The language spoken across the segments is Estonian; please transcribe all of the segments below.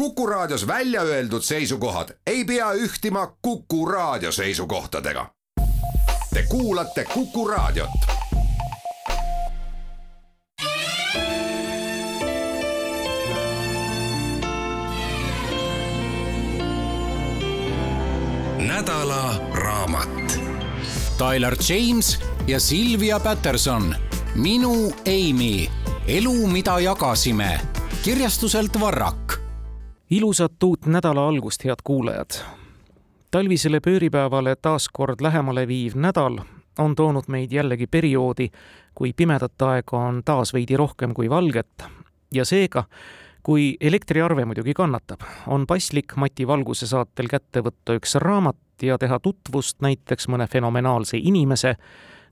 Kuku Raadios välja öeldud seisukohad ei pea ühtima Kuku Raadio seisukohtadega. Te kuulate Kuku Raadiot. nädala raamat. Tyler James ja Silvia Patterson, Minu Amy, elu, mida jagasime, kirjastuselt Varrak ilusat uut nädala algust, head kuulajad! talvisele pööripäevale taas kord lähemale viiv nädal on toonud meid jällegi perioodi, kui pimedat aega on taas veidi rohkem kui valget ja seega, kui elektriarve muidugi kannatab, on paslik Mati Valguse saatel kätte võtta üks raamat ja teha tutvust näiteks mõne fenomenaalse inimese,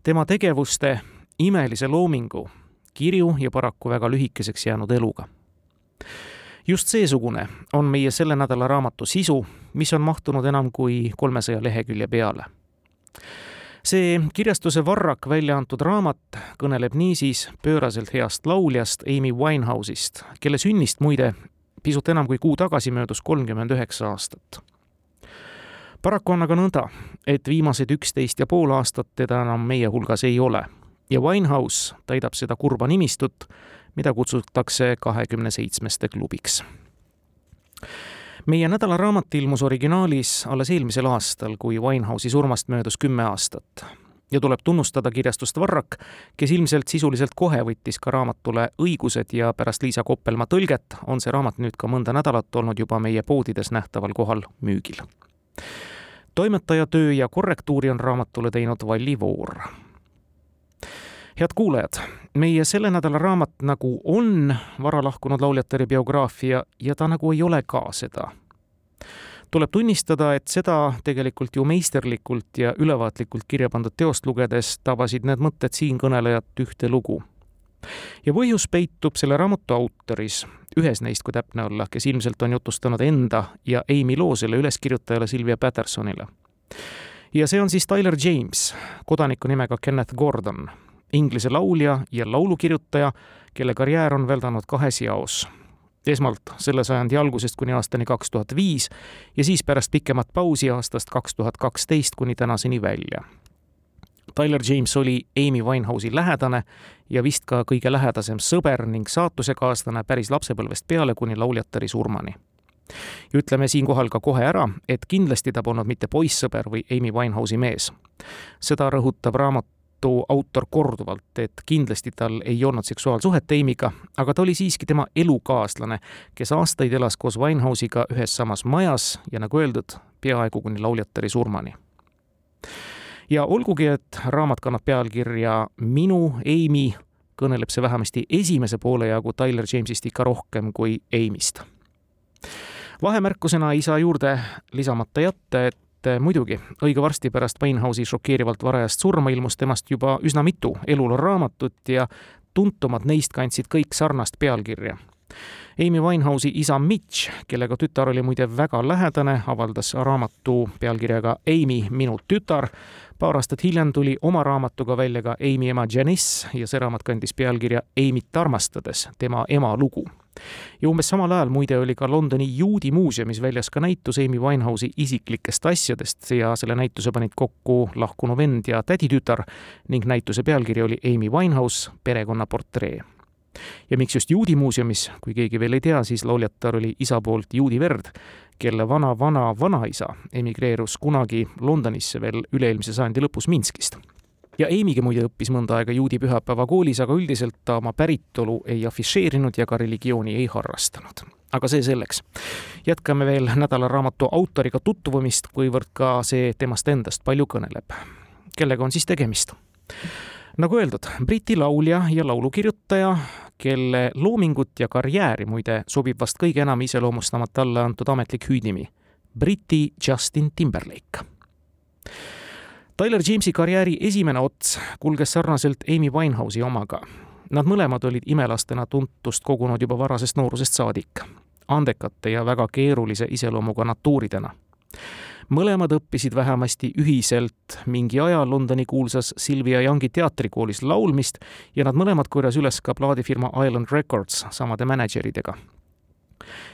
tema tegevuste, imelise loomingu, kirju ja paraku väga lühikeseks jäänud eluga just seesugune on meie selle nädala raamatu sisu, mis on mahtunud enam kui kolmesaja lehekülje peale. see kirjastuse Varrak välja antud raamat kõneleb niisiis pööraselt heast lauljast Amy Winehouse'ist, kelle sünnist muide pisut enam kui kuu tagasi möödus kolmkümmend üheksa aastat paraku on aga nõnda, et viimased üksteist ja pool aastat teda enam meie hulgas ei ole ja Winehouse täidab seda kurba nimistut mida kutsutakse kahekümne seitsmeste klubiks. meie nädala raamat ilmus originaalis alles eelmisel aastal, kui Winehouse'i surmast möödus kümme aastat ja tuleb tunnustada kirjastust Varrak, kes ilmselt sisuliselt kohe võttis ka raamatule õigused ja pärast Liisa Koppelmaa tõlget on see raamat nüüd ka mõnda nädalat olnud juba meie poodides nähtaval kohal müügil. toimetaja töö ja korrektuuri on raamatule teinud Valli Voor head kuulajad, meie selle nädala raamat nagu on varalahkunud lauljatele biograafia ja ta nagu ei ole ka seda. tuleb tunnistada, et seda tegelikult ju meisterlikult ja ülevaatlikult kirja pandud teost lugedes tabasid need mõtted siinkõnelejat ühte lugu. ja põhjus peitub selle raamatu autoris, ühes neist, kui täpne olla, kes ilmselt on jutustanud enda ja Amy loo selle üleskirjutajale Silvia Pattersonile ja see on siis Tyler James, kodaniku nimega Kenneth Gordon Inglise laulja ja laulukirjutaja, kelle karjäär on väldanud kahes jaos. esmalt selle sajandi algusest kuni aastani kaks tuhat viis ja siis pärast pikemat pausi aastast kaks tuhat kaksteist kuni tänaseni välja. Tyler James oli Amy Winehouse'i lähedane ja vist ka kõige lähedasem sõber ning saatusekaaslane päris lapsepõlvest peale kuni lauljatari surmani ja ütleme siinkohal ka kohe ära, et kindlasti ta polnud mitte poissõber või Amy Winehouse'i mees. seda rõhutab raamat raamatu autor korduvalt, et kindlasti tal ei olnud seksuaalsuhet Amy'ga, aga ta oli siiski tema elukaaslane, kes aastaid elas koos Winehouse'iga ühes samas majas ja nagu öeldud, peaaegu kuni lauljatari surmani. ja olgugi, et raamat kannab pealkirja Minu Amy, kõneleb see vähemasti esimese poole jagu Tyler Jamesist ikka rohkem kui Amy'st vahemärkusena ei saa juurde lisamata jätta, et et eh, muidugi, õige varsti pärast Winehouse'i šokeerivalt varajast surma ilmus temast juba üsna mitu eluloo raamatut ja tuntumad neist kandsid kõik sarnast pealkirja. Amy Winehouse'i isa Mitch, kellega tütar oli muide väga lähedane, avaldas raamatu pealkirjaga Amy, minu tütar. paar aastat hiljem tuli oma raamatuga välja ka Amy ema Janice ja see raamat kandis pealkirja Amy't armastades, tema ema lugu ja umbes samal ajal muide oli ka Londoni juudi muuseumis väljas ka näitus Amy Winehouse'i isiklikest asjadest ja selle näituse panid kokku lahkunu vend ja täditütar ning näituse pealkiri oli Amy Winehouse, perekonnaportree ja miks just juudi muuseumis, kui keegi veel ei tea, siis lauljatar oli isa poolt juudi verd, kelle vana-vana-vanaisa emigreerus kunagi Londonisse veel üle-eelmise sajandi lõpus Minskist ja Amy'gi muide õppis mõnda aega juudi pühapäeva koolis, aga üldiselt ta oma päritolu ei afišeerinud ja ka religiooni ei harrastanud. aga see selleks. jätkame veel nädalaraamatu autoriga tutvumist, kuivõrd ka see temast endast palju kõneleb. kellega on siis tegemist? Nagu öeldud, Briti laulja ja laulukirjutaja, kelle loomingut ja karjääri muide sobib vast kõige enam iseloomustama talle antud ametlik hüüdnimi, Briti Justin Timberlake Tyler Jamesi karjääri esimene ots kulges sarnaselt Amy Winehouse'i omaga. Nad mõlemad olid imelastena tuntust kogunud juba varasest noorusest saadik, andekate ja väga keerulise iseloomuga natuuridena. Mõlemad õppisid vähemasti ühiselt. Mingi aja Londoni kuulsas Sylvia Youngi teatrikoolis laulmist ja nad mõlemad korjas üles ka plaadifirma Island Records samade mänedžeridega.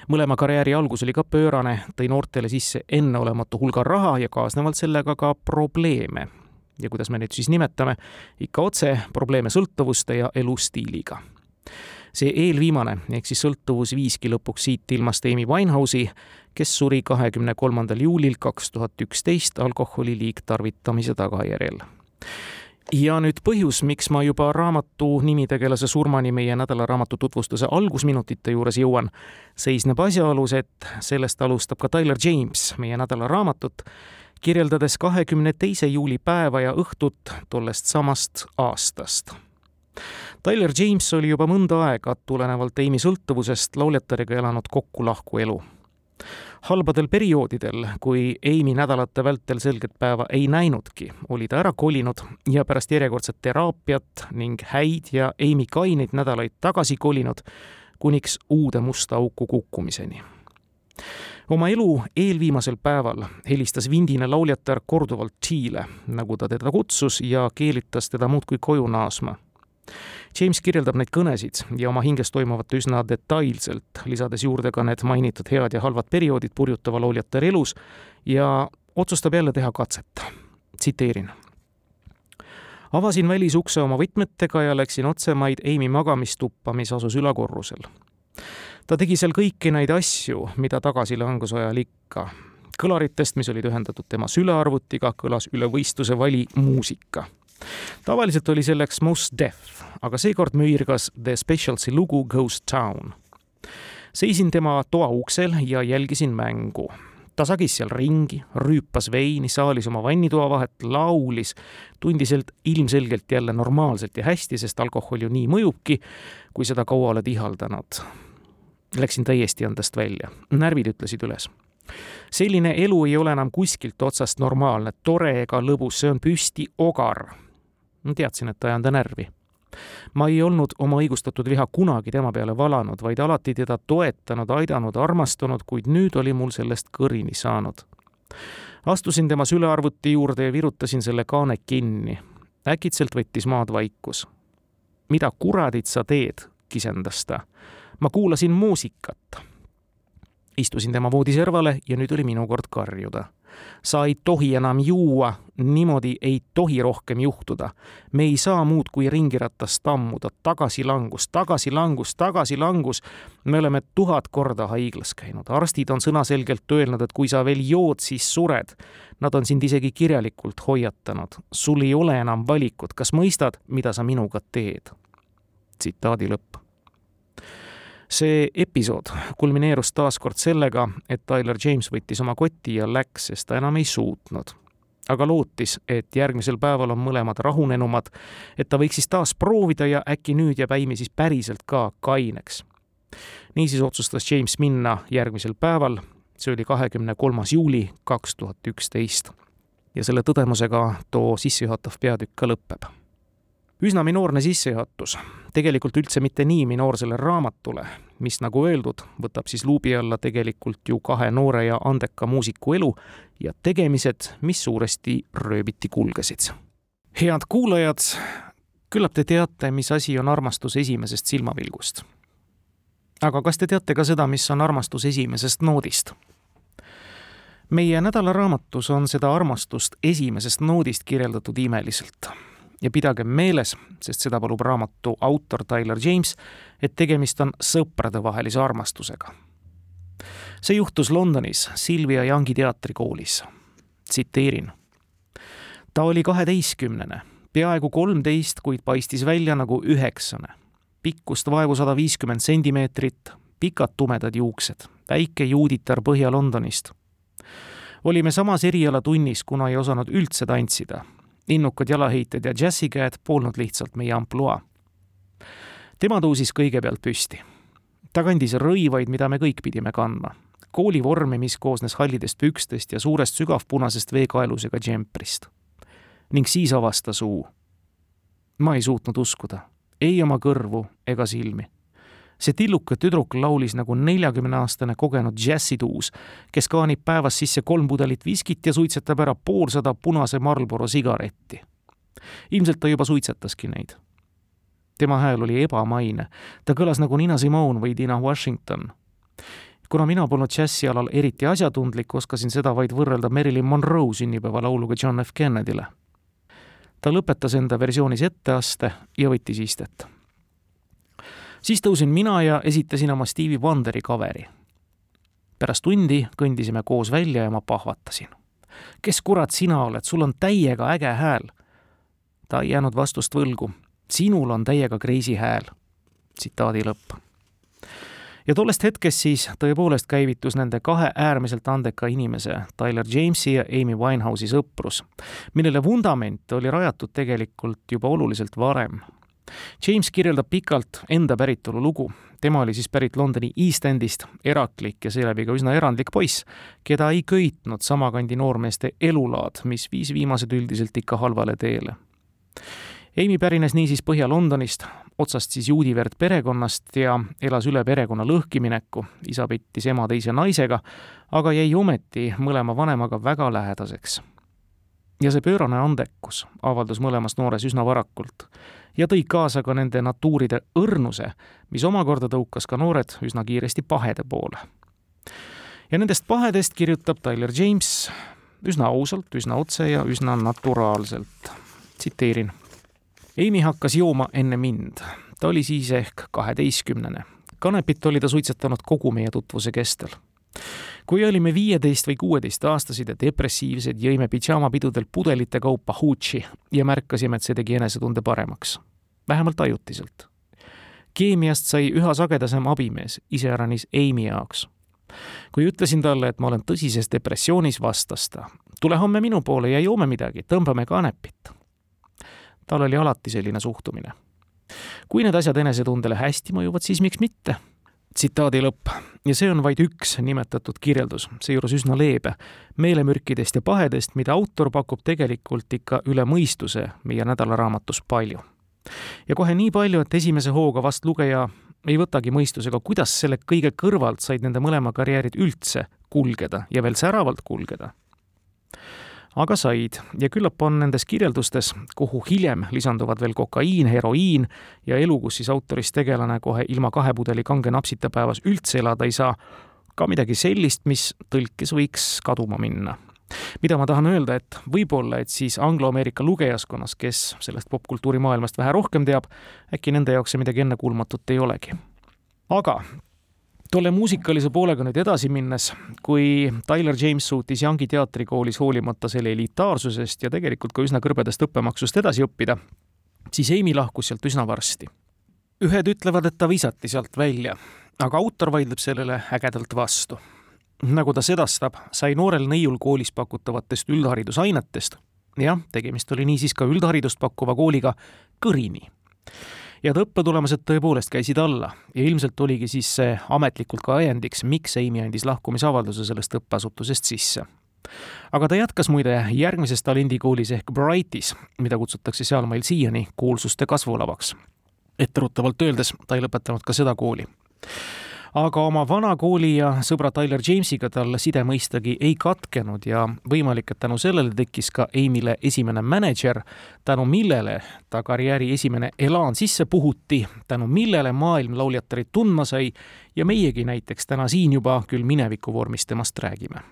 Mõlema karjääri algus oli ka pöörane, tõi noortele sisse enneolematu hulga raha ja kaasnevalt sellega ka probleeme. ja kuidas me neid siis nimetame, ikka otse probleeme sõltuvuste ja elustiiliga see eelviimane ehk siis sõltuvus viiski lõpuks siit ilmast Amy Winehouse'i, kes suri kahekümne kolmandal juulil kaks tuhat üksteist alkoholi liigtarvitamise tagajärjel ja nüüd põhjus, miks ma juba raamatu nimitegelase surmani meie nädalaraamatu tutvustuse algusminutite juures jõuan, seisneb asjaolus, et sellest alustab ka Tyler James meie nädalaraamatut, kirjeldades kahekümne teise juuli päeva ja õhtut tollest samast aastast. Tyler James oli juba mõnda aega tulenevalt Amy sõltuvusest lauljatariga elanud kokku-lahku elu. Halbadel perioodidel, kui Amy nädalate vältel selget päeva ei näinudki, oli ta ära kolinud ja pärast järjekordset teraapiat ning häid ja Amy kaineid nädalaid tagasi kolinud, kuniks uude musta auku kukkumiseni. Oma elu eelviimasel päeval helistas vindine lauljatar korduvalt Chiile, nagu ta teda kutsus ja keelitas teda muudkui koju naasma James kirjeldab neid kõnesid ja oma hinges toimuvat üsna detailselt, lisades juurde ka need mainitud head ja halvad perioodid purjutava lauljatari elus ja otsustab jälle teha katset. tsiteerin. avasin välisukse oma võtmetega ja läksin otsemaid Amy magamistuppa, mis asus ülakorrusel. ta tegi seal kõiki neid asju, mida tagasilanguse ajal ikka kõlaritest, mis olid ühendatud tema sülearvutiga, kõlas üle võistluse vali muusika tavaliselt oli selleks Mos Def, aga seekord müürgas The Specialsi lugu Ghost Town. seisin tema toa uksel ja jälgisin mängu. ta sagis seal ringi, rüüpas veini, saalis oma vannitoa vahet, laulis, tundis end ilmselgelt jälle normaalselt ja hästi, sest alkohol ju nii mõjubki, kui seda kaua oled ihaldanud. Läksin täiesti endast välja, närvid ütlesid üles selline elu ei ole enam kuskilt otsast normaalne, tore ega lõbus, see on püsti ogar teadsin, et ajan ta närvi. ma ei olnud oma õigustatud viha kunagi tema peale valanud, vaid alati teda toetanud, aidanud, armastanud, kuid nüüd oli mul sellest kõrini saanud. astusin tema sülearvuti juurde ja virutasin selle kaane kinni. äkitselt võttis maad vaikus. mida kuradit sa teed, kisendas ta. ma kuulasin muusikat. Istusin tema voodiservale ja nüüd oli minu kord karjuda sa ei tohi enam juua, niimoodi ei tohi rohkem juhtuda. me ei saa muud kui ringiratast tammuda, tagasilangus, tagasilangus, tagasilangus. me oleme tuhat korda haiglas käinud, arstid on sõnaselgelt öelnud, et kui sa veel jood, siis sured. Nad on sind isegi kirjalikult hoiatanud, sul ei ole enam valikut, kas mõistad, mida sa minuga teed? tsitaadi lõpp see episood kulmineerus taas kord sellega, et Tyler James võttis oma koti ja läks, sest ta enam ei suutnud. aga lootis, et järgmisel päeval on mõlemad rahunenumad, et ta võiks siis taas proovida ja äkki nüüd jääb Amy siis päriselt ka kaineks. niisiis otsustas James minna järgmisel päeval, see oli kahekümne kolmas juuli kaks tuhat üksteist. ja selle tõdemusega too sissejuhatav peatükk ka lõpeb üsna minoorne sissejuhatus, tegelikult üldse mitte nii minoorsele raamatule, mis nagu öeldud, võtab siis luubi alla tegelikult ju kahe noore ja andeka muusiku elu ja tegemised, mis suuresti rööbiti kulgesid. head kuulajad, küllap te teate, mis asi on armastus esimesest silmapilgust. aga kas te teate ka seda, mis on armastus esimesest noodist? meie nädalaraamatus on seda armastust esimesest noodist kirjeldatud imeliselt ja pidagem meeles, sest seda palub raamatu autor Tyler James, et tegemist on sõpradevahelise armastusega. see juhtus Londonis Silvia Youngi teatrikoolis. tsiteerin. ta oli kaheteistkümnene, peaaegu kolmteist, kuid paistis välja nagu üheksane. pikkust vaevu sada viiskümmend sentimeetrit, pikad tumedad juuksed, väike juuditar Põhja-Londonist olime samas erialatunnis, kuna ei osanud üldse tantsida innukad jalaheited ja džässikäed polnud lihtsalt meie ampluaa. tema tõusis kõigepealt püsti. ta kandis rõivaid, mida me kõik pidime kandma. koolivormi, mis koosnes hallidest pükstest ja suurest sügavpunasest veekaelusega džemprist. ning siis avas ta suu. ma ei suutnud uskuda, ei oma kõrvu ega silmi see tilluke tüdruk laulis nagu neljakümneaastane kogenud džässituus, kes kaanib päevas sisse kolm pudelit viskit ja suitsetab ära poolsada punase Marlboro sigaretti. ilmselt ta juba suitsetaski neid. tema hääl oli ebamaine, ta kõlas nagu Nina Simone või Dina Washington. kuna mina polnud džässi alal eriti asjatundlik, oskasin seda vaid võrrelda Marilyn Monroe sünnipäevalauluga John F Kennedyle. ta lõpetas enda versioonis etteaste ja võttis istet. Siis tõusin mina ja esitasin oma Stevie Wonderi kaveri. pärast tundi kõndisime koos välja ja ma pahvatasin. kes kurat sina oled, sul on täiega äge hääl. ta ei jäänud vastust võlgu. sinul on täiega crazy hääl. tsitaadi lõpp ja tollest hetkest siis tõepoolest käivitus nende kahe äärmiselt andeka inimese, Tyler Jamesi ja Amy Winehouse'i sõprus, millele vundament oli rajatud tegelikult juba oluliselt varem. James kirjeldab pikalt enda päritolu lugu. tema oli siis pärit Londoni East Endist, eraklik ja seeläbi ka üsna erandlik poiss, keda ei köitnud sama kandi noormeeste elulaad, mis viis viimased üldiselt ikka halvale teele Amy pärines niisiis Põhja-Londonist, otsast siis juudi verd perekonnast ja elas üle perekonna lõhkimineku, isa pettis ema teise naisega, aga jäi ometi mõlema vanemaga väga lähedaseks. ja see pöörane andekus avaldus mõlemas noores üsna varakult ja tõi kaasa ka nende natuuride õrnuse, mis omakorda tõukas ka noored üsna kiiresti pahede poole. ja nendest pahedest kirjutab Tyler James üsna ausalt, üsna otse ja üsna naturaalselt. tsiteerin Amy hakkas jooma enne mind. ta oli siis ehk kaheteistkümnene. kanepit oli ta suitsetanud kogu meie tutvuse kestel. Kui olime viieteist või kuueteistaastased ja depressiivsed, jõime pidžaamapidudel pudelite kaupa huutši ja märkasime, et see tegi enesetunde paremaks. vähemalt ajutiselt. keemiast sai üha sagedasem abimees, iseäranis Amy jaoks kui ütlesin talle, et ma olen tõsises depressioonis, vastas ta, tule homme minu poole ja joome midagi, tõmbame kanepit tal oli alati selline suhtumine. kui need asjad enesetundele hästi mõjuvad, siis miks mitte? Tsitaadi lõpp. ja see on vaid üks nimetatud kirjeldus, seejuures üsna leebe, meelemürkidest ja pahedest, mida autor pakub tegelikult ikka üle mõistuse meie nädalaraamatus palju. ja kohe nii palju, et esimese hooga vast lugeja ei võtagi mõistusega, kuidas selle kõige kõrvalt said nende mõlema karjäärid üldse kulgeda ja veel säravalt kulgeda aga said ja küllap on nendes kirjeldustes, kuhu hiljem lisanduvad veel kokaiin, heroiin ja elu, kus siis autorist tegelane kohe ilma kahe pudeli kange napsita päevas üldse elada ei saa, ka midagi sellist, mis tõlkes võiks kaduma minna mida ma tahan öelda, et võib-olla, et siis angloameerika lugejaskonnas, kes sellest popkultuuri maailmast vähe rohkem teab, äkki nende jaoks see midagi ennekuulmatut ei olegi. aga tolle muusikalise poolega nüüd edasi minnes, kui Tyler James suutis Youngi teatrikoolis hoolimata selle elitaarsusest ja tegelikult ka üsna kõrbedast õppemaksust edasi õppida, siis Amy lahkus sealt üsna varsti. ühed ütlevad, et ta visati sealt välja, aga autor vaidleb sellele ägedalt vastu. nagu ta sedastab, sai noorel neiul koolis pakutavatest üldharidusainetest, jah, tegemist oli niisiis ka üldharidust pakkuva kooliga, kõrini ja et õppetulemused tõepoolest käisid alla. Ja ilmselt oligi siis see ametlikult ka ajendiks, miks Amy andis lahkumisavalduse sellest õppeasutusest sisse. Aga ta jätkas muide järgmises talendikoolis ehk Brightis, mida kutsutakse sealmail siiani kuulsuste kasvulavaks. etteruttavalt öeldes, ta ei lõpetanud ka seda kooli aga oma vana kooli ja sõbra Tyler Jamesiga tal side mõistagi ei katkenud ja võimalik, et tänu sellele tekkis ka Amy'le esimene mänedžer, tänu millele ta karjääri esimene elaan sisse puhuti, tänu millele maailm lauljatarit tundma sai ja meiegi näiteks täna siin juba küll mineviku vormis temast räägime.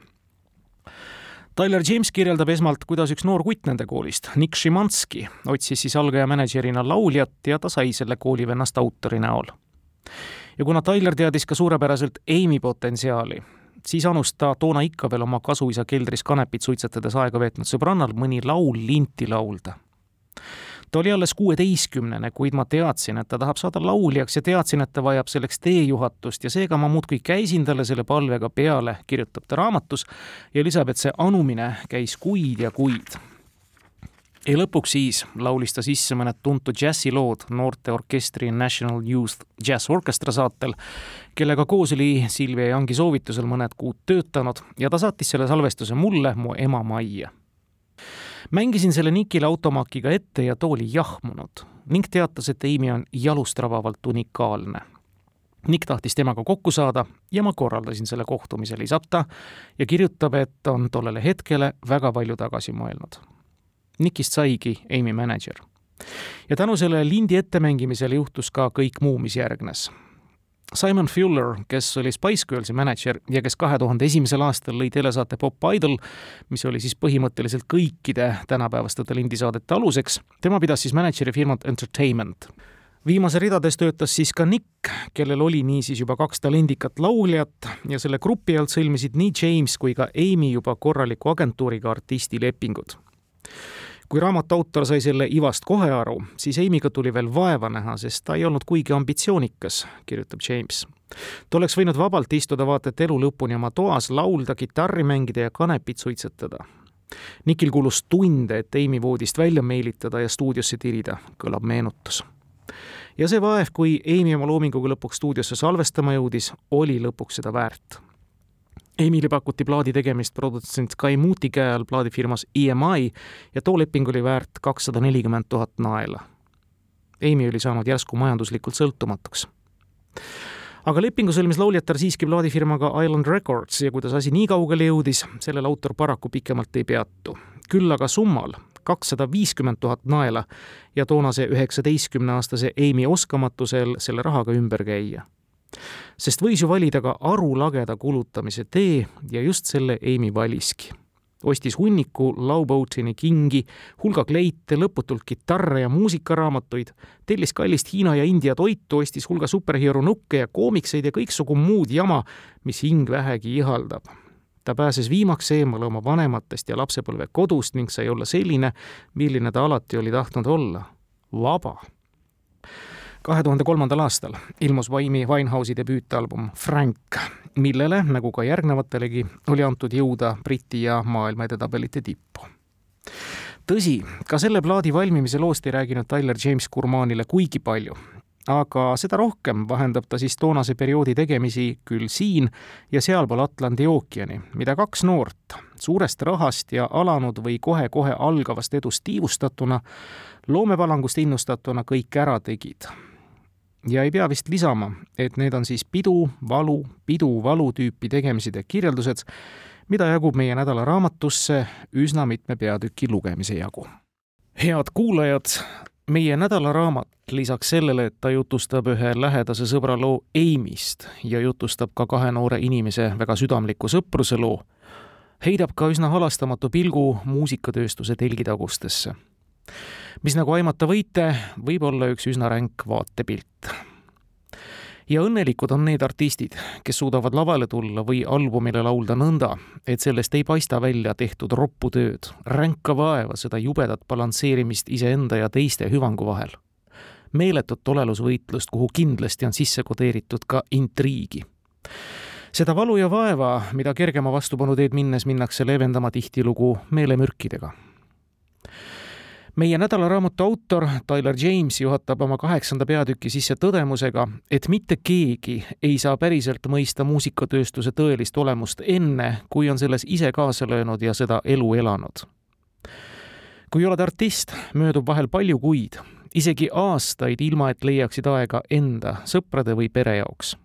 Tyler James kirjeldab esmalt, kuidas üks noor kutt nende koolist, Nick Šimanski, otsis siis algaja mänedžerina lauljat ja ta sai selle koolivennast autori näol ja kuna Tyler teadis ka suurepäraselt Amy potentsiaali, siis anus ta toona ikka veel oma kasuisa keldris kanepit suitsetades aega veetnud sõbrannal mõni laul linti laulda. ta oli alles kuueteistkümnene, kuid ma teadsin, et ta tahab saada lauljaks ja teadsin, et ta vajab selleks teejuhatust ja seega ma muudkui käisin talle selle palvega peale, kirjutab ta raamatus ja lisab, et see anumine käis kuid ja kuid ja lõpuks siis laulis ta sisse mõned tuntud džässilood noorte orkestri National Youth Jazz Orchestra saatel, kellega koos oli Silvia Jangi soovitusel mõned kuud töötanud ja ta saatis selle salvestuse mulle mu ema majja. mängisin selle Nikile automakiga ette ja too oli jahmunud ning teatas, et Amy on jalustravavalt unikaalne. Nick tahtis temaga kokku saada ja ma korraldasin selle kohtumise, lisab ta ja kirjutab, et on tollele hetkele väga palju tagasi mõelnud Nickist saigi Amy mänedžer. ja tänu sellele lindi ettemängimisele juhtus ka kõik muu, mis järgnes. Simon Fuller, kes oli Spice Girlsi mänedžer ja kes kahe tuhande esimesel aastal lõi telesaate Pop Idol, mis oli siis põhimõtteliselt kõikide tänapäevaste talendisaadete aluseks, tema pidas siis mänedžeri firmat Entertainment viimase ridades töötas siis ka Nick, kellel oli niisiis juba kaks talendikat lauljat ja selle grupi alt sõlmisid nii James kui ka Amy juba korraliku agentuuriga artistilepingud. Kui raamatu autor sai selle ivast kohe aru, siis Amy'ga tuli veel vaeva näha, sest ta ei olnud kuigi ambitsioonikas, kirjutab James. ta oleks võinud vabalt istuda vaata et elu lõpuni oma toas, laulda, kitarri mängida ja kanepit suitsetada. Nikil kulus tunde, et Amy voodist välja meelitada ja stuudiosse tirida, kõlab meenutus ja see vaev, kui Amy oma loominguga lõpuks stuudiosse salvestama jõudis, oli lõpuks seda väärt. Amy'le pakuti plaadi tegemist produtsent Kai Muuti käe all plaadifirmas EMI ja too leping oli väärt kakssada nelikümmend tuhat naela. Amy oli saanud järsku majanduslikult sõltumatuks aga lepingu sõlmis lauljatar siiski plaadifirmaga Island Records ja kuidas asi nii kaugele jõudis, sellel autor paraku pikemalt ei peatu. küll aga summal, kakssada viiskümmend tuhat naela ja toonase üheksateistkümneaastase Amy oskamatusel selle rahaga ümber käia. Sest võis ju valida ka arulageda kulutamise tee ja just selle Amy valiski ostis hunniku Laubotini kingi, hulga kleite, lõputult kitarre ja muusikaraamatuid, tellis kallist Hiina ja India toitu, ostis hulga superhero nukke ja koomikseid ja kõiksugu muud jama, mis hing vähegi ihaldab ta pääses viimaks eemale oma vanematest ja lapsepõlve kodust ning sai olla selline, milline ta alati oli tahtnud olla, vaba. Kahe tuhande kolmandal aastal ilmus Vaimi Winehouse'i debüütalbum Frank, millele, nagu ka järgnevatelegi, oli antud jõuda Briti ja maailma edetabelite tippu tõsi, ka selle plaadi valmimise loost ei rääkinud Tyler James Gurmanile kuigi palju aga seda rohkem vahendab ta siis toonase perioodi tegemisi küll siin ja sealpool Atlandi ookeani, mida kaks noort suurest rahast ja alanud või kohe-kohe algavast edust tiivustatuna, loomepalangust innustatuna kõik ära tegid. Ja ei pea vist lisama, et need on siis pidu, valu, pidu, valu tüüpi tegemised ja kirjeldused, mida jagub meie nädala raamatusse üsna mitme peatüki lugemise jagu. head kuulajad, meie nädalaraamat lisaks sellele, et ta jutustab ühe lähedase sõbra loo Amy'st ja jutustab ka kahe noore inimese väga südamliku sõpruse loo, heidab ka üsna halastamatu pilgu muusikatööstuse telgitagustesse. Mis nagu aimata võite, võib olla üks üsna ränk vaatepilt. Ja õnnelikud on need artistid, kes suudavad lavale tulla või albumile laulda nõnda, et sellest ei paista välja tehtud roppu tööd, ränka vaeva, seda jubedat balansseerimist iseenda ja teiste hüvangu vahel. meeletut olelusvõitlust, kuhu kindlasti on sisse kodeeritud ka intriigi. Seda valu ja vaeva, mida kergema vastupanu teed minnes minnakse leevendama tihtilugu meelemürkidega meie nädalaraamatu autor Tyler James juhatab oma kaheksanda peatüki sisse tõdemusega, et mitte keegi ei saa päriselt mõista muusikatööstuse tõelist olemust enne, kui on selles ise kaasa löönud ja seda elu elanud. kui oled artist, möödub vahel palju kuid, isegi aastaid, ilma et leiaksid aega enda, sõprade või pere jaoks.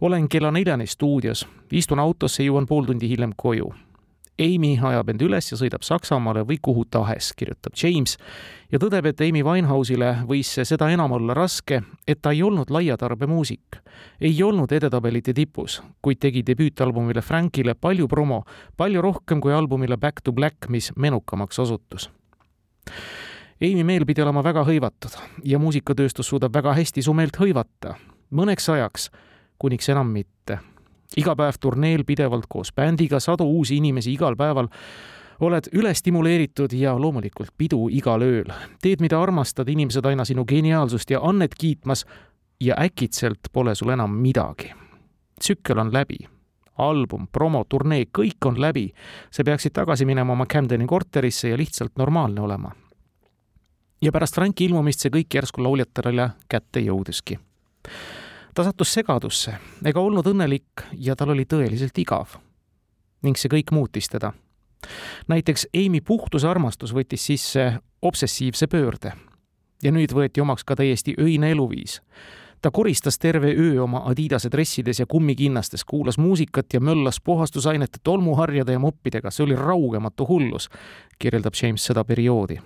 olen kella neljani stuudios, istun autosse, jõuan pool tundi hiljem koju Amy ajab end üles ja sõidab Saksamaale või kuhu tahes, kirjutab James ja tõdeb, et Amy Winehouse'ile võis see seda enam olla raske, et ta ei olnud laiatarbemuusik. ei olnud edetabelite tipus, kuid tegi debüütalbumile Frankile palju promo, palju rohkem kui albumile Back to Black, mis menukamaks osutus. Amy meel pidi olema väga hõivatud ja muusikatööstus suudab väga hästi su meelt hõivata, mõneks ajaks, kuniks enam mitte iga päev turneel pidevalt koos bändiga, sadu uusi inimesi igal päeval, oled ülestimuleeritud ja loomulikult pidu igal ööl. teed, mida armastad, inimesed aina sinu geniaalsust ja annet kiitmas ja äkitselt pole sul enam midagi. tsükkel on läbi. album, promo, turnee, kõik on läbi. sa peaksid tagasi minema oma Camdeni korterisse ja lihtsalt normaalne olema. ja pärast Franki ilmumist see kõik järsku lauljatele kätte jõudiski ta sattus segadusse ega olnud õnnelik ja tal oli tõeliselt igav. ning see kõik muutis teda. näiteks Amy puhtuse armastus võttis sisse obsessiivse pöörde. ja nüüd võeti omaks ka täiesti öine eluviis ta koristas terve öö oma Adidase dressides ja kummikinnastes, kuulas muusikat ja möllas puhastusainete tolmuharjade ja moppidega, see oli raugematu hullus, kirjeldab James seda perioodi.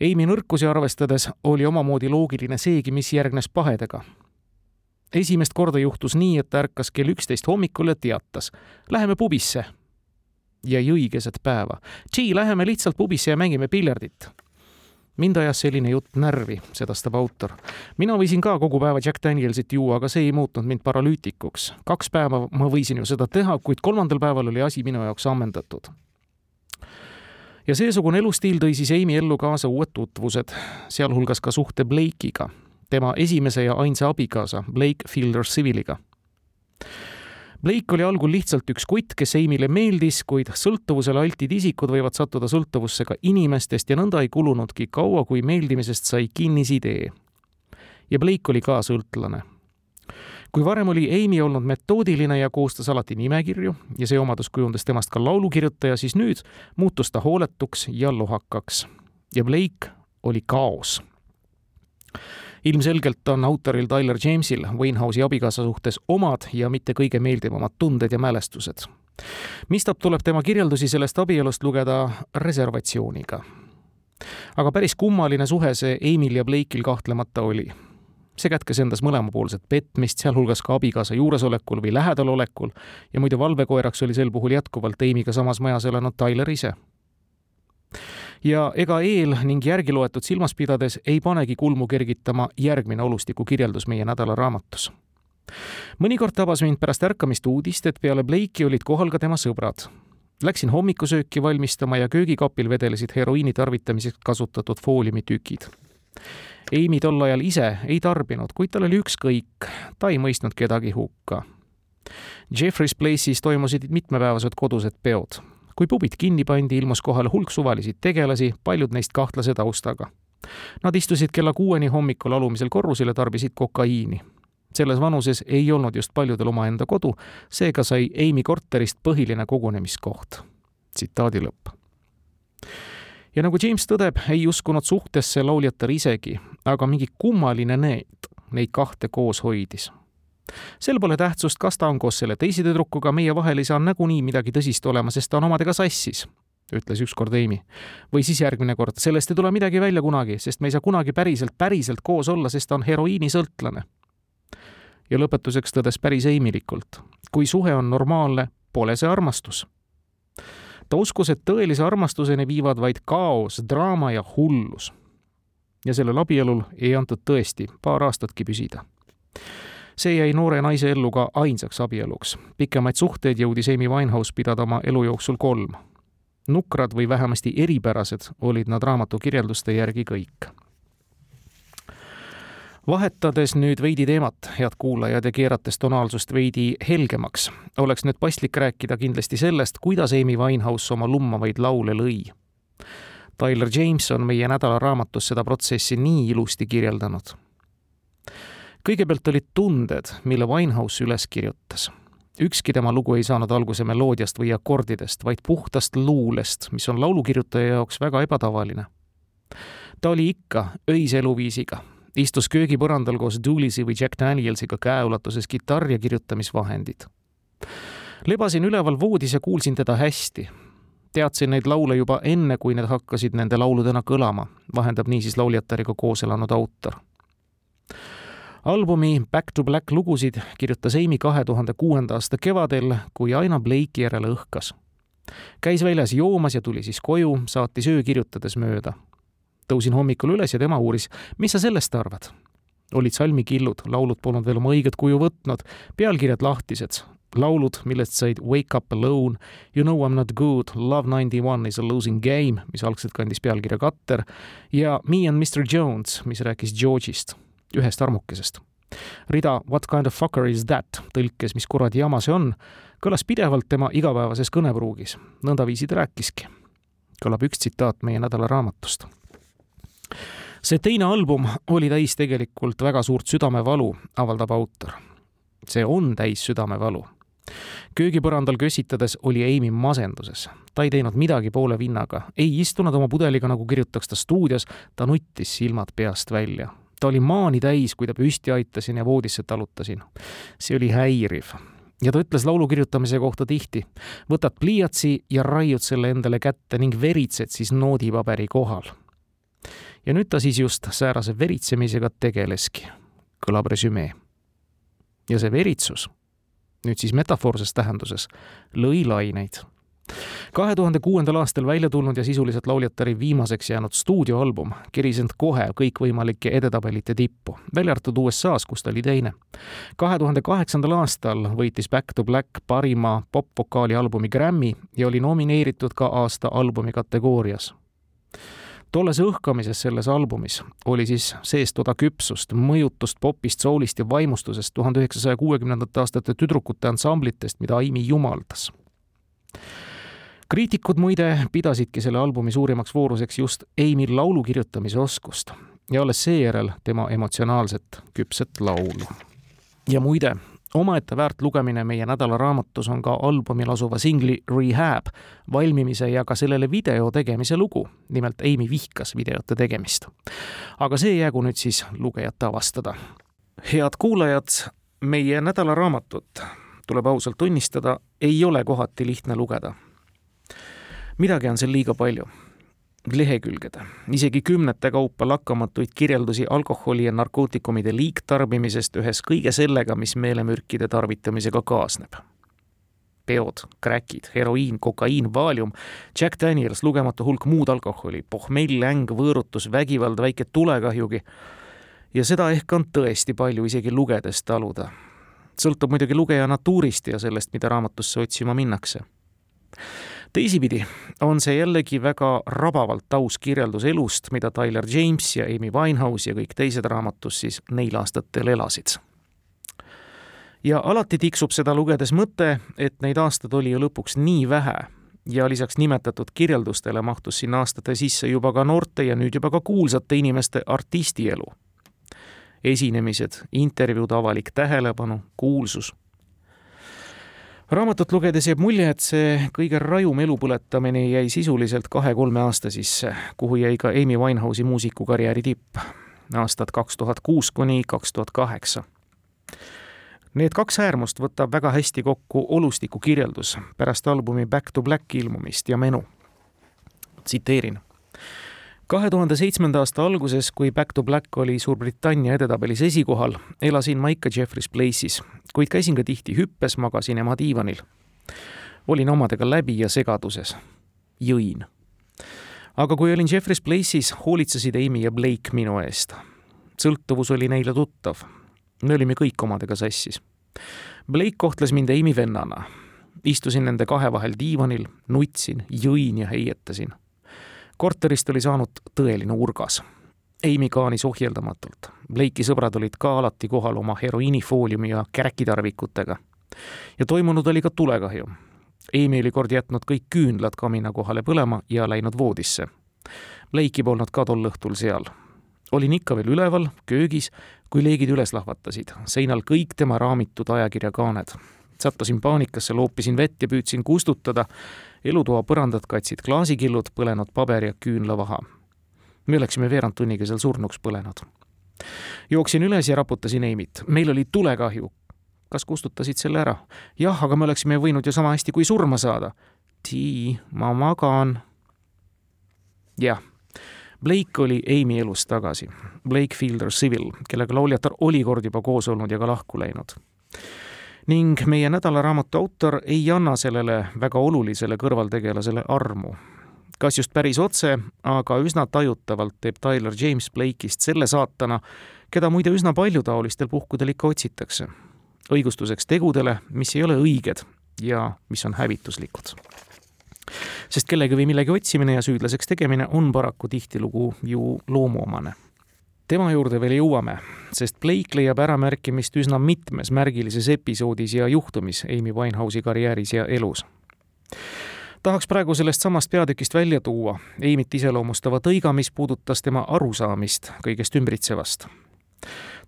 Amy nõrkusi arvestades oli omamoodi loogiline seegi, mis järgnes pahedega esimest korda juhtus nii, et ta ärkas kell üksteist hommikul ja teatas. Läheme pubisse. ja jõi keset päeva. Gee, läheme lihtsalt pubisse ja mängime piljardit mind ajas selline jutt närvi, sedastab autor. mina võisin ka kogu päeva Jack Danielsit juua, aga see ei muutnud mind paralüütikuks. kaks päeva ma võisin ju seda teha, kuid kolmandal päeval oli asi minu jaoks ammendatud. ja seesugune elustiil tõi siis Amy ellu kaasa uued tutvused, sealhulgas ka suhte Blake'iga, tema esimese ja ainsa abikaasa Blake Fielder Civiliga Blake oli algul lihtsalt üks kutt, kes Amy'le meeldis, kuid sõltuvusele altid isikud võivad sattuda sõltuvusse ka inimestest ja nõnda ei kulunudki kaua, kui meeldimisest sai kinnisidee. ja Blake oli ka sõltlane. kui varem oli Amy olnud metoodiline ja koostas alati nimekirju ja see omadus kujundas temast ka laulukirjutaja, siis nüüd muutus ta hooletuks ja lohakaks. ja Blake oli kaos ilmselgelt on autoril Tyler Jamesil Winehouse'i abikaasa suhtes omad ja mitte kõige meeldivamad tunded ja mälestused. mistap tuleb tema kirjeldusi sellest abielust lugeda reservatsiooniga. aga päris kummaline suhe see Emil ja Blake'il kahtlemata oli see kätkes endas mõlemapoolset petmist, sealhulgas ka abikaasa juuresolekul või lähedalolekul ja muidu valvekoeraks oli sel puhul jätkuvalt Amy'ga samas majas elanud Tyler ise ja ega eel ning järgi loetud silmas pidades ei panegi kulmu kergitama järgmine olustiku kirjeldus meie nädalaraamatus. mõnikord tabas mind pärast ärkamist uudist, et peale Blake'i olid kohal ka tema sõbrad. Läksin hommikusööki valmistama ja köögikapil vedelesid heroiini tarvitamiseks kasutatud fooliumitükid. Amy tol ajal ise ei tarbinud, kuid tal oli ükskõik, ta ei mõistnud kedagi hukka. Jeffrey's Place'is toimusid mitmepäevased kodused peod kui pubid kinni pandi, ilmus kohale hulk suvalisi tegelasi, paljud neist kahtlase taustaga. Nad istusid kella kuueni hommikul alumisel korrusel ja tarbisid kokaiini. selles vanuses ei olnud just paljudel omaenda kodu, seega sai Amy korterist põhiline kogunemiskoht. tsitaadi lõpp ja nagu James tõdeb, ei uskunud suhtesse lauljatar isegi, aga mingi kummaline need neid kahte koos hoidis sel pole tähtsust, kas ta on koos selle teise tüdrukuga, meie vahel ei saa nagunii midagi tõsist olema, sest ta on omadega sassis, ütles ükskord Amy. või siis järgmine kord, sellest ei tule midagi välja kunagi, sest me ei saa kunagi päriselt, päriselt koos olla, sest ta on heroiinisõltlane. ja lõpetuseks tõdes päris eimilikult, kui suhe on normaalne, pole see armastus. ta uskus, et tõelise armastuseni viivad vaid kaos, draama ja hullus. ja sellel abielul ei antud tõesti paar aastatki püsida see jäi noore naise ellu ka ainsaks abieluks. pikemaid suhteid jõudis Amy Winehouse pidada oma elu jooksul kolm. nukrad või vähemasti eripärased olid nad raamatu kirjelduste järgi kõik vahetades nüüd veidi teemat, head kuulajad, ja keerates tonaalsust veidi helgemaks, oleks nüüd paslik rääkida kindlasti sellest, kuidas Amy Winehouse oma lummavaid laule lõi. Tyler James on meie nädalaraamatus seda protsessi nii ilusti kirjeldanud kõigepealt olid tunded, mille Winehouse üles kirjutas. ükski tema lugu ei saanud alguse meloodiast või akordidest, vaid puhtast luulest, mis on laulukirjutaja jaoks väga ebatavaline. ta oli ikka öise eluviisiga, istus köögipõrandal koos Doolisi või Jack Danielsiga käeulatuses kitarr ja kirjutamisvahendid. lebasin üleval voodis ja kuulsin teda hästi. teadsin neid laule juba enne, kui need hakkasid nende lauludena kõlama, vahendab niisiis lauljatariga koos elanud autor albumi Back to Black lugusid kirjutas Amy kahe tuhande kuuenda aasta kevadel, kui aina Blake'i järele õhkas. käis väljas joomas ja tuli siis koju, saatis öö kirjutades mööda. tõusin hommikul üles ja tema uuris, mis sa sellest arvad? olid salmikillud, laulud polnud veel oma õiget kuju võtnud, pealkirjad lahtised, laulud, millest said Wake up alone, You know I m not good, Love ninety one is a losing game, mis algselt kandis pealkirja Cutter, ja Me and Mr Jones, mis rääkis George'ist ühest armukesest. rida What kind of fucker is that tõlkes, mis kuradi jama see on, kõlas pidevalt tema igapäevases kõnepruugis. nõndaviisi ta rääkiski. kõlab üks tsitaat meie nädala raamatust. see teine album oli täis tegelikult väga suurt südamevalu, avaldab autor. see on täis südamevalu köögipõrandal kössitades oli Amy masenduses. ta ei teinud midagi poole vinnaga, ei istunud oma pudeliga, nagu kirjutaks ta stuudios, ta nuttis silmad peast välja ta oli maani täis, kui ta püsti aitasin ja voodisse talutasin. see oli häiriv. ja ta ütles laulu kirjutamise kohta tihti, võtad pliiatsi ja raiud selle endale kätte ning veritsed siis noodipaberi kohal. ja nüüd ta siis just säärase veritsemisega tegeleski, kõlab resümee ja see veritsus, nüüd siis metafoorses tähenduses, lõi laineid kahe tuhande kuuendal aastal välja tulnud ja sisuliselt lauljatari viimaseks jäänud stuudioalbum keris end kohe kõikvõimalike edetabelite tippu, välja arvatud USA-s, kus ta oli teine. kahe tuhande kaheksandal aastal võitis Back to Black parima popvokaali albumi Grammy ja oli nomineeritud ka aasta albumi kategoorias tollase õhkamises selles albumis oli siis sees toda küpsust, mõjutust popist, soulist ja vaimustusest tuhande üheksasaja kuuekümnendate aastate tüdrukute ansamblitest, mida Aimi jumaldas kriitikud muide pidasidki selle albumi suurimaks vooruseks just Amy'l laulu kirjutamise oskust ja alles seejärel tema emotsionaalset küpset laulu. ja muide, omaette väärt lugemine meie nädalaraamatus on ka albumil asuva singli Rehab valmimise ja ka sellele video tegemise lugu. nimelt Amy vihkas videote tegemist. aga see jäägu nüüd siis lugejate avastada. head kuulajad, meie nädalaraamatut, tuleb ausalt tunnistada, ei ole kohati lihtne lugeda midagi on seal liiga palju. lehekülgede, isegi kümnete kaupa lakkamatuid kirjeldusi alkoholi ja narkootikumide liigtarbimisest ühes kõige sellega, mis meelemürkide tarvitamisega kaasneb peod, kräkid, heroiin, kokaiin, vaalium, Jack Daniels, lugematu hulk muud alkoholi, pohmell, äng, võõrutus, vägivald, väike tulekahjugi. ja seda ehk on tõesti palju isegi lugedes taluda. sõltub muidugi lugeja natuurist ja sellest, mida raamatusse otsima minnakse teisipidi on see jällegi väga rabavalt aus kirjeldus elust, mida Tyler James ja Amy Winehouse ja kõik teised raamatus siis neil aastatel elasid. ja alati tiksub seda lugedes mõte, et neid aastaid oli ju lõpuks nii vähe ja lisaks nimetatud kirjeldustele mahtus sinna aastate sisse juba ka noorte ja nüüd juba ka kuulsate inimeste artistielu. esinemised, intervjuud, avalik tähelepanu, kuulsus raamatut lugedes jääb mulje, et see kõige rajum elupõletamine jäi sisuliselt kahe-kolme aasta sisse, kuhu jäi ka Amy Winehouse'i muusikukarjääri tipp, aastad kaks tuhat kuus kuni kaks tuhat kaheksa. Need kaks äärmust võtab väga hästi kokku olustiku kirjeldus pärast albumi Back to Black ilmumist ja menu. tsiteerin kahe tuhande seitsmenda aasta alguses, kui Back to Black oli Suurbritannia edetabelis esikohal, elasin ma ikka Jeffreys Place'is, kuid käisin ka tihti hüppes, magasin ema diivanil. olin omadega läbi ja segaduses. jõin. aga kui olin Jeffreys Place'is, hoolitsesid Amy ja Blake minu eest. sõltuvus oli neile tuttav. me olime kõik omadega sassis. Blake kohtles mind Amy vennana. istusin nende kahe vahel diivanil, nutsin, jõin ja heietasin korterist oli saanud tõeline urgas. Amy kaanis ohjeldamatult. Blake'i sõbrad olid ka alati kohal oma heroiinifooliumi ja käkitarvikutega. ja toimunud oli ka tulekahju. Amy oli kord jätnud kõik küünlad kamina kohale põlema ja läinud voodisse. Blake'i polnud ka tol õhtul seal. olin ikka veel üleval, köögis, kui leegid üles lahvatasid, seinal kõik tema raamitud ajakirjakaaned sattusin paanikasse, loopisin vett ja püüdsin kustutada elutoa põrandat katsid klaasikillud, põlenud paber ja küünlavaha. me oleksime veerand tunniga seal surnuks põlenud. jooksin üles ja raputasin Eimit. meil oli tulekahju. kas kustutasid selle ära? jah, aga me oleksime võinud ju sama hästi kui surma saada. Tii, ma magan. jah Blake oli Amy elus tagasi. Blake Fielder Civil, kellega lauljatar oli kord juba koos olnud ja ka lahku läinud ning meie nädalaraamatu autor ei anna sellele väga olulisele kõrvaltegelasele armu. kas just päris otse, aga üsna tajutavalt teeb Tyler James Blake'ist selle saatana, keda muide üsna paljutaolistel puhkudel ikka otsitakse. õigustuseks tegudele, mis ei ole õiged ja mis on hävituslikud sest kellegi või millegi otsimine ja süüdlaseks tegemine on paraku tihtilugu ju loomuomane tema juurde veel jõuame, sest Blake leiab äramärkimist üsna mitmes märgilises episoodis ja juhtumis Amy Winehouse'i karjääris ja elus. tahaks praegu sellest samast peatükist välja tuua Amy't iseloomustava tõiga, mis puudutas tema arusaamist kõigest ümbritsevast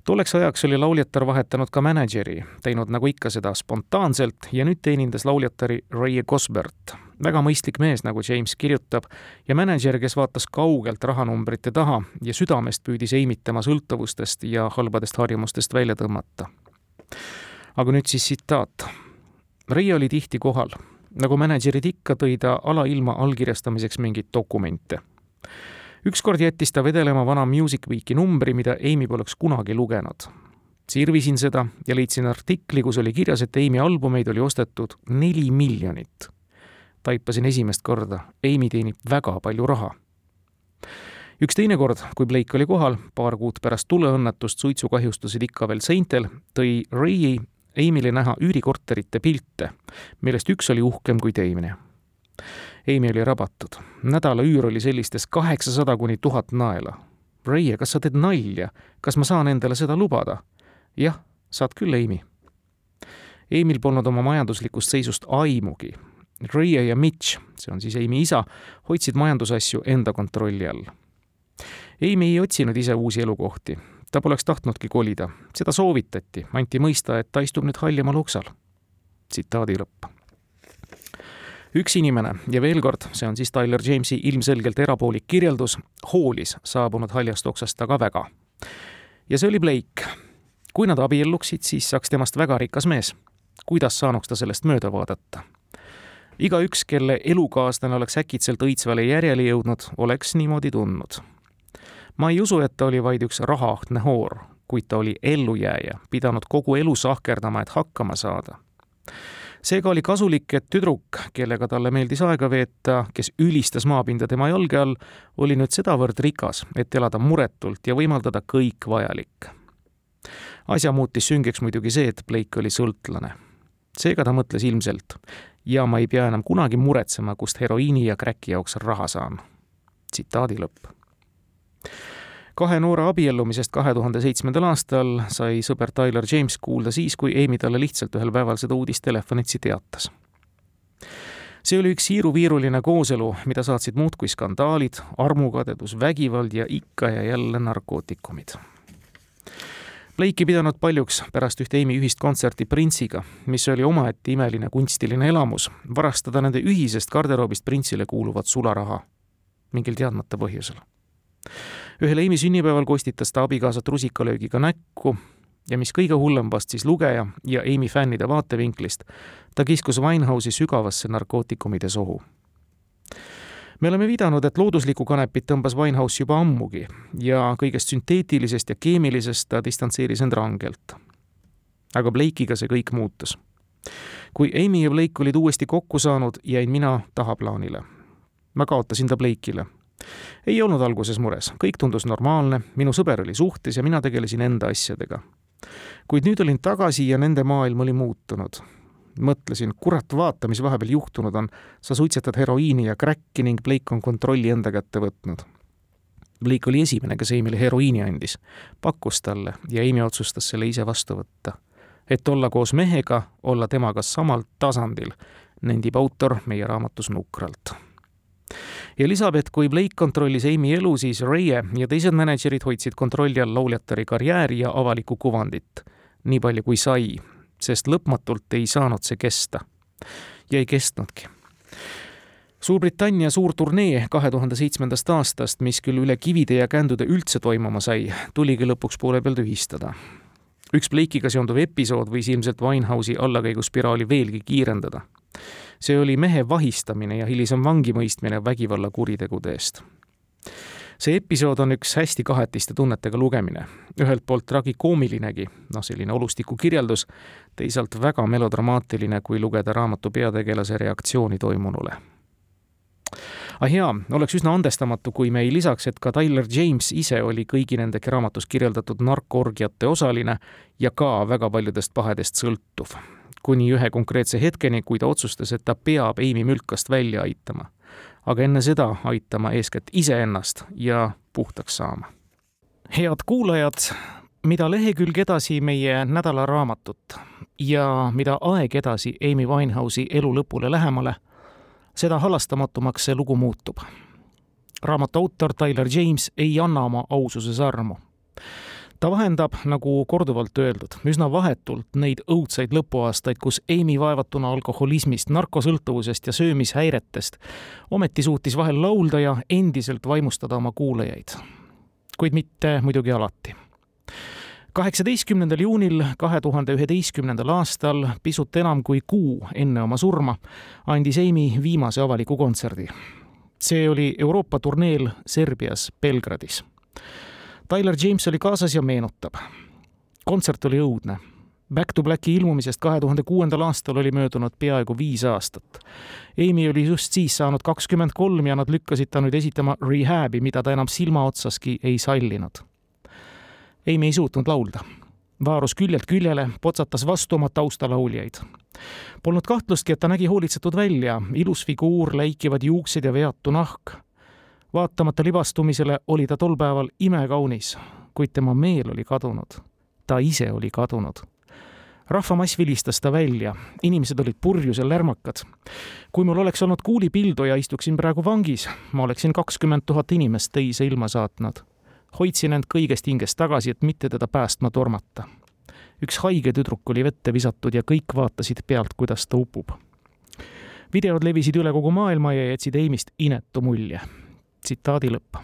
tolleks ajaks oli lauljatar vahetanud ka mänedžeri, teinud nagu ikka seda spontaanselt ja nüüd teenindas lauljatari Ray Gosbert. Väga mõistlik mees, nagu James kirjutab, ja mänedžer, kes vaatas kaugelt rahanumbrite taha ja südamest püüdis Amy't tema sõltuvustest ja halbadest harjumustest välja tõmmata. aga nüüd siis tsitaat. Ray oli tihti kohal. nagu mänedžerid ikka, tõi ta alailma allkirjastamiseks mingeid dokumente ükskord jättis ta vedelema vana Music Weeki numbri, mida Amy poleks kunagi lugenud. sirvisin seda ja leidsin artikli, kus oli kirjas, et Amy albumeid oli ostetud neli miljonit. Taipasin esimest korda, Amy teenib väga palju raha. üks teine kord, kui Blake oli kohal, paar kuud pärast tuleõnnetust suitsukahjustused ikka veel seintel, tõi Ray Amy'le näha üürikorterite pilte, millest üks oli uhkem kui teine. Amy oli rabatud. nädala üür oli sellistes kaheksasada kuni tuhat naela. Ray, kas sa teed nalja? kas ma saan endale seda lubada? jah, saad küll, Amy. Emil polnud oma majanduslikust seisust aimugi. Ria ja Mitch, see on siis Amy isa, hoidsid majandusasju enda kontrolli all. Amy ei otsinud ise uusi elukohti. ta poleks tahtnudki kolida, seda soovitati, anti mõista, et ta istub nüüd hallimal oksal. tsitaadi lõpp üks inimene ja veel kord, see on siis Tyler Jamesi ilmselgelt erapoolik kirjeldus, hoolis saabunud haljast oksast aga väga. ja see oli Blake kui nad abielluksid, siis saaks temast väga rikas mees. kuidas saanuks ta sellest mööda vaadata? Igaüks, kelle elukaaslane oleks äkitselt õitsvale järjele jõudnud, oleks niimoodi tundnud. ma ei usu, et ta oli vaid üks rahaahtne hoor, kuid ta oli ellujääja, pidanud kogu elu sahkerdama, et hakkama saada seega oli kasulik, et tüdruk, kellega talle meeldis aega veeta, kes ülistas maapinda tema jalge all, oli nüüd sedavõrd rikas, et elada muretult ja võimaldada kõik vajalik asja muutis süngeks muidugi see, et Blake oli sõltlane. seega ta mõtles ilmselt ja ma ei pea enam kunagi muretsema, kust heroiini ja kräki jaoks raha saan. tsitaadi lõpp. kahe noore abiellumisest kahe tuhande seitsmendal aastal sai sõber Tyler James kuulda siis, kui Amy talle lihtsalt ühel päeval seda uudist telefonitsi teatas see oli üks siiruviiruline kooselu, mida saatsid muudkui skandaalid, armukadedus, vägivald ja ikka ja jälle narkootikumid Blake ei pidanud paljuks pärast ühte Amy ühist kontserti Prince'iga, mis oli omaette imeline kunstiline elamus, varastada nende ühisest garderoobist Prince'ile kuuluvat sularaha mingil teadmata põhjusel. ühel Amy sünnipäeval kostitas ta abikaasat rusikalöögiga näkku ja mis kõige hullem vast siis lugeja ja Amy fännide vaatevinklist, ta kiskus Winehouse'i sügavasse narkootikumide sohu me oleme viidanud, et looduslikku kanepit tõmbas Winehouse juba ammugi ja kõigest sünteetilisest ja keemilisest ta distantseeris end rangelt. aga Blake'iga see kõik muutus. kui Amy ja Blake olid uuesti kokku saanud, jäin mina tahaplaanile. ma kaotasin ta Blake'ile. ei olnud alguses mures, kõik tundus normaalne, minu sõber oli suhtes ja mina tegelesin enda asjadega. kuid nüüd olin tagasi ja nende maailm oli muutunud mõtlesin, kurat, vaata, mis vahepeal juhtunud on. sa suitsetad heroiini ja kräkki ning Blake on kontrolli enda kätte võtnud. Blake oli esimene, kes Amy'le heroiini andis, pakkus talle ja Amy otsustas selle ise vastu võtta. et olla koos mehega, olla temaga samal tasandil, nendib autor meie raamatus nukralt ja lisab, et kui Blake kontrollis Amy elu, siis Raye ja teised mänedžerid hoidsid kontrolli all lauljatari karjääri ja avalikku kuvandit. nii palju kui sai sest lõpmatult ei saanud see kesta. ja ei kestnudki. Suurbritannia suur turnee kahe tuhande seitsmendast aastast, mis küll üle kivide ja kändude üldse toimuma sai, tuligi lõpuks poole peal tühistada. üks Blake'iga seonduv episood võis ilmselt Winehouse'i allakäiguspiraali veelgi kiirendada. see oli mehe vahistamine ja hilisem vangimõistmine vägivallakuritegude eest see episood on üks hästi kahetiste tunnetega lugemine. ühelt poolt tragikoomilinegi, noh, selline olustiku kirjeldus, teisalt väga melodramaatiline, kui lugeda raamatu peategelase reaktsiooni toimunule ah jaa, oleks üsna andestamatu, kui me ei lisaks, et ka Tyler James ise oli kõigi nende raamatus kirjeldatud narkoorgiate osaline ja ka väga paljudest pahedest sõltuv. kuni ühe konkreetse hetkeni, kui ta otsustas, et ta peab Amy mülkast välja aitama aga enne seda aitama eeskätt iseennast ja puhtaks saama. head kuulajad, mida lehekülg edasi meie nädalaraamatut ja mida aeg edasi Amy Winehouse'i elu lõpule lähemale, seda halastamatumaks see lugu muutub. raamatu autor Tyler James ei anna oma aususes armu ta vahendab, nagu korduvalt öeldud, üsna vahetult neid õudsaid lõpuaastaid, kus Amy vaevatuna alkoholismist, narkosõltuvusest ja söömishäiretest ometi suutis vahel laulda ja endiselt vaimustada oma kuulajaid. kuid mitte muidugi alati kaheksateistkümnendal juunil kahe tuhande üheteistkümnendal aastal, pisut enam kui kuu enne oma surma, andis Amy viimase avaliku kontserdi. see oli Euroopa turneel Serbias Belgradis Tyler James oli kaasas ja meenutab. kontsert oli õudne. Back to Blacki ilmumisest kahe tuhande kuuendal aastal oli möödunud peaaegu viis aastat. Amy oli just siis saanud kakskümmend kolm ja nad lükkasid ta nüüd esitama Rehabi, mida ta enam silmaotsaski ei sallinud. Amy ei suutnud laulda vaarus küljelt küljele, potsatas vastu oma taustalauljaid. Polnud kahtlustki, et ta nägi hoolitsetud välja, ilus figuur, läikivad juuksed ja veatu nahk. Vaatamata libastumisele oli ta tol päeval imekaunis, kuid tema meel oli kadunud. ta ise oli kadunud rahvamass vilistas ta välja, inimesed olid purjusel lärmakad. kui mul oleks olnud kuulipildu ja istuksin praegu vangis, ma oleksin kakskümmend tuhat inimest teise ilma saatnud hoidsin end kõigest hingest tagasi, et mitte teda päästma tormata. üks haige tüdruk oli vette visatud ja kõik vaatasid pealt, kuidas ta upub. videod levisid üle kogu maailma ja jätsid Amy'st inetu mulje. Tsitaadi lõpp.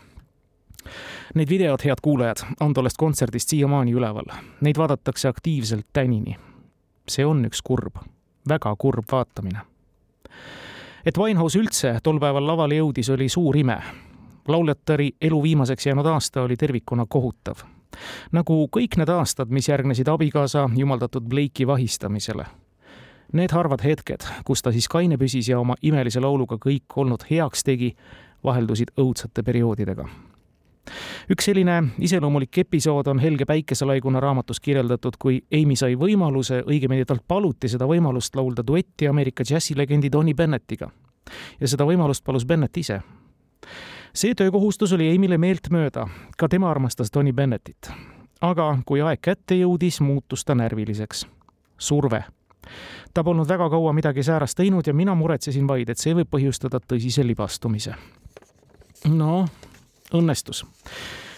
Neid videod, head kuulajad, on tollest kontserdist siiamaani üleval. Neid vaadatakse aktiivselt tänini. see on üks kurb, väga kurb vaatamine et Winehouse üldse tol päeval lavale jõudis, oli suur ime lauljatari elu viimaseks jäänud aasta oli tervikuna kohutav. nagu kõik need aastad, mis järgnesid abikaasa jumaldatud Blake'i vahistamisele. Need harvad hetked, kus ta siis kaine püsis ja oma imelise lauluga kõik olnud heaks tegi, vaheldusid õudsate perioodidega üks selline iseloomulik episood on Helge Päikeselaiguna raamatus kirjeldatud, kui Amy sai võimaluse, õigemini talt paluti seda võimalust laulda duetti Ameerika džässilegendi Tony Bennettiga. ja seda võimalust palus Bennett ise see töökohustus oli Amy'le meeltmööda, ka tema armastas Tony Bennettit. aga kui aeg kätte jõudis, muutus ta närviliseks. surve. ta polnud väga kaua midagi säärast teinud ja mina muretsesin vaid, et see võib põhjustada tõsise libastumise. No, õnnestus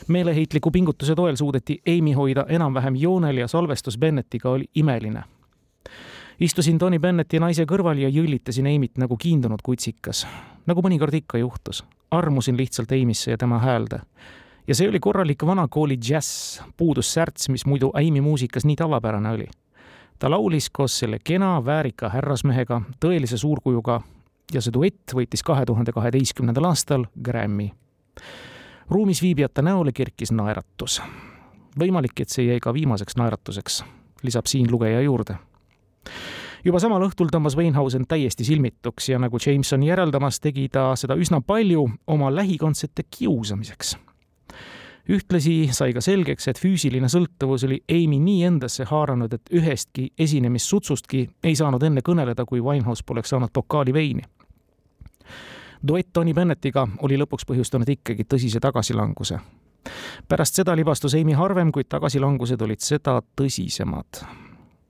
meeleheitliku pingutuse toel suudeti Amy hoida enam-vähem joonel ja salvestus Bennettiga oli imeline. istusin Tony Bennetti naise kõrval ja jõllitasin Amy't nagu kiindunud kutsikas, nagu mõnikord ikka juhtus armusin lihtsalt Amy'sse ja tema häälde. ja see oli korralik vanakooli džäss, puudus särts, mis muidu Amy muusikas nii tavapärane oli. ta laulis koos selle kena väärika härrasmehega, tõelise suurkujuga ja see duett võitis kahe tuhande kaheteistkümnendal aastal Grammy. ruumis viibijate näole kerkis naeratus. võimalik, et see jäi ka viimaseks naeratuseks, lisab siin lugeja juurde juba samal õhtul tõmbas Weinhausen täiesti silmituks ja nagu Jameson järeldamas, tegi ta seda üsna palju oma lähikondsete kiusamiseks. ühtlasi sai ka selgeks, et füüsiline sõltuvus oli Amy nii endasse haaranud, et ühestki esinemissutsustki ei saanud enne kõneleda, kui Winehouse poleks saanud pokaali veini duett Tony Bennettiga oli lõpuks põhjustanud ikkagi tõsise tagasilanguse. pärast seda libastus Amy harvem, kuid tagasilangused olid seda tõsisemad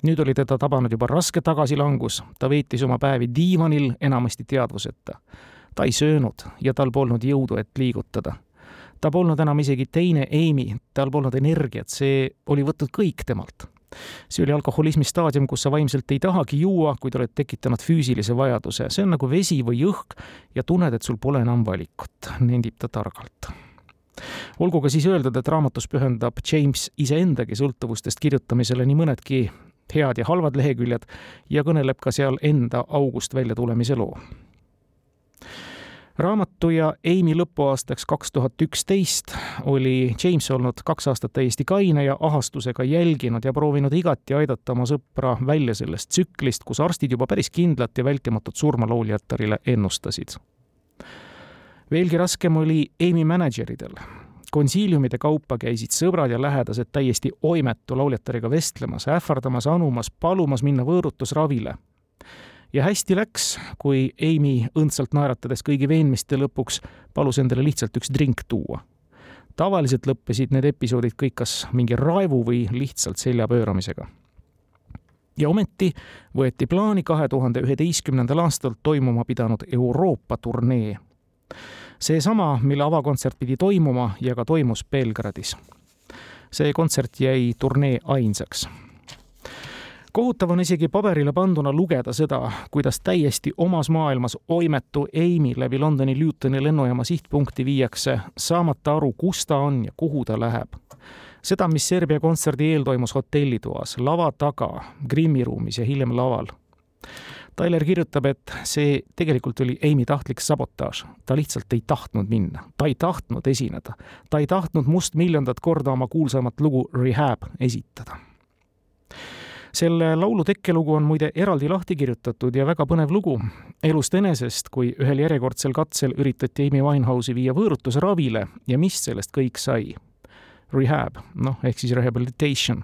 nüüd oli teda tabanud juba raske tagasilangus, ta veetis oma päevi diivanil enamasti teadvuseta. ta ei söönud ja tal polnud jõudu, et liigutada. ta polnud enam isegi teine Amy, tal polnud energiat, see oli võtnud kõik temalt. See oli alkoholismi staadium, kus sa vaimselt ei tahagi juua, kuid oled tekitanud füüsilise vajaduse, see on nagu vesi või õhk ja tunned, et sul pole enam valikut, nendib ta targalt olgu ka siis öeldud, et raamatus pühendab James iseendagi sõltuvustest kirjutamisele nii mõnedki head ja halvad leheküljed ja kõneleb ka seal enda august välja tulemise loo. Raamatu ja Amy lõpuaastaks kaks tuhat üksteist oli James olnud kaks aastat täiesti kaine ja ahastusega jälginud ja proovinud igati aidata oma sõpra välja sellest tsüklist, kus arstid juba päris kindlat ja vältimatut surma lauljatarile ennustasid. veelgi raskem oli Amy mänedžeridel konsiiliumide kaupa käisid sõbrad ja lähedased täiesti oimetu lauljatariga vestlemas, ähvardamas, anumas, palumas minna võõrutusravile. Ja hästi läks, kui Amy õndsalt naeratades kõigi veenmiste lõpuks palus endale lihtsalt üks drink tuua. tavaliselt lõppesid need episoodid kõik kas mingi raevu või lihtsalt selja pööramisega ja ometi võeti plaani kahe tuhande üheteistkümnendal aastal toimuma pidanud Euroopa turnee seesama, mille avakontsert pidi toimuma ja ka toimus Belgradis. see kontsert jäi turnee ainsaks kohutav on isegi paberile panduna lugeda seda, kuidas täiesti omas maailmas oimetu Amy läbi Londoni Lutoni lennujaama sihtpunkti viiakse, saamata aru, kus ta on ja kuhu ta läheb. seda, mis Serbia kontserdi eel toimus hotellitoas, lava taga, grimmiruumis ja hiljem laval Tyler kirjutab, et see tegelikult oli Amy tahtlik sabotaaž. ta lihtsalt ei tahtnud minna, ta ei tahtnud esineda, ta ei tahtnud mustmiljondat korda oma kuulsamat lugu Rehab esitada. Selle laulu tekkelugu on muide eraldi lahti kirjutatud ja väga põnev lugu elust enesest, kui ühel järjekordsel katsel üritati Amy Winehouse'i viia võõrutuse ravile ja mis sellest kõik sai. Rehab, noh, ehk siis rehabilitation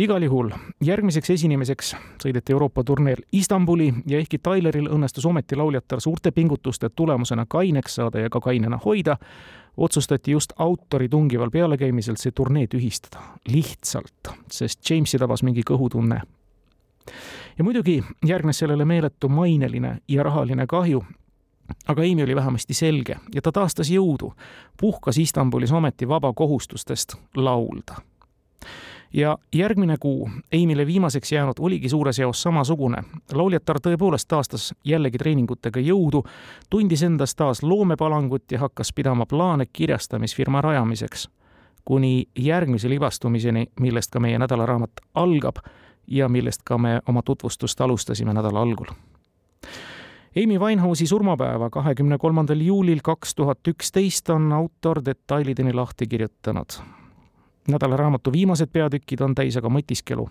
igal juhul järgmiseks esinemiseks sõideti Euroopa turneel Istanbuli ja ehkki Tyleril õnnestus ometi lauljatar suurte pingutuste tulemusena kaineks saada ja ka kainena hoida, otsustati just autori tungival pealekäimiselt see turnee tühistada. lihtsalt, sest Jamesi tabas mingi kõhutunne. ja muidugi järgnes sellele meeletu maineline ja rahaline kahju, aga Amy oli vähemasti selge ja ta taastas jõudu, puhkas Istanbulis ometi vaba kohustustest laulda ja järgmine kuu Eimile viimaseks jäänud oligi suures jaos samasugune. lauljatar tõepoolest taastas jällegi treeningutega jõudu, tundis endas taas loomepalangut ja hakkas pidama plaane kirjastamisfirma rajamiseks. kuni järgmise libastumiseni, millest ka meie nädalaraamat algab ja millest ka me oma tutvustust alustasime nädala algul Amy Winehouse'i surmapäeva, kahekümne kolmandal juulil kaks tuhat üksteist on autor detailideni lahti kirjutanud nädalaraamatu viimased peatükid on täis aga mõtiskelu,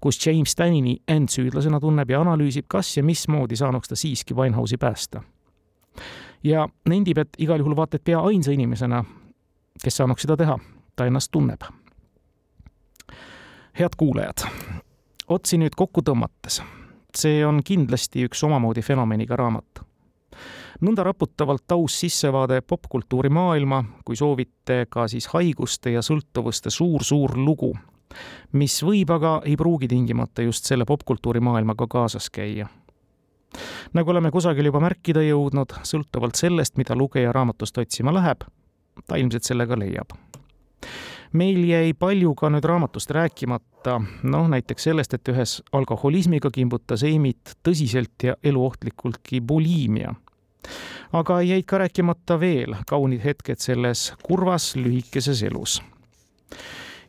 kus James Tanini end süüdlasena tunneb ja analüüsib, kas ja mismoodi saanuks ta siiski Winehouse'i päästa. ja nendib, et igal juhul vaata et pea ainsa inimesena, kes saanuks seda teha, ta ennast tunneb. head kuulajad, otsi nüüd kokku tõmmates, see on kindlasti üks omamoodi fenomeniga raamat nõnda raputavalt aus sissevaade popkultuuri maailma, kui soovite, ka siis haiguste ja sõltuvuste suur-suur lugu, mis võib, aga ei pruugi tingimata just selle popkultuuri maailmaga kaasas käia. nagu oleme kusagil juba märkida jõudnud, sõltuvalt sellest, mida lugeja raamatust otsima läheb, ta ilmselt selle ka leiab meil jäi palju ka nüüd raamatust rääkimata, noh näiteks sellest, et ühes alkoholismiga kimbutas Eimit tõsiselt ja eluohtlikultki buliimia aga jäid ka rääkimata veel kaunid hetked selles kurvas lühikeses elus.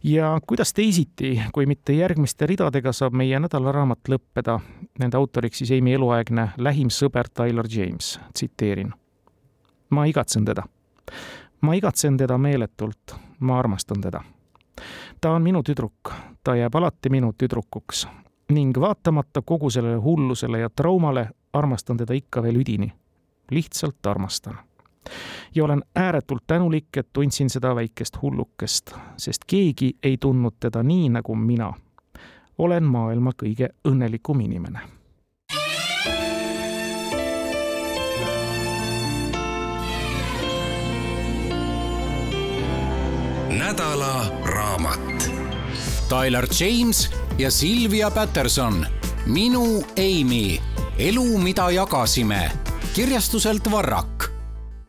ja kuidas teisiti, kui mitte järgmiste ridadega saab meie nädalaraamat lõppeda, nende autoriks siis Amy eluaegne lähim sõber Tyler James, tsiteerin. ma igatsen teda. ma igatsen teda meeletult, ma armastan teda. ta on minu tüdruk, ta jääb alati minu tüdrukuks ning vaatamata kogu sellele hullusele ja traumale armastan teda ikka veel üdini lihtsalt armastan. ja olen ääretult tänulik, et tundsin seda väikest hullukest, sest keegi ei tundnud teda nii nagu mina. olen maailma kõige õnnelikum inimene nädala raamat. Tyler James ja Silvia Patterson, Minu Amy, elu, mida jagasime. Kirjastuselt Varrak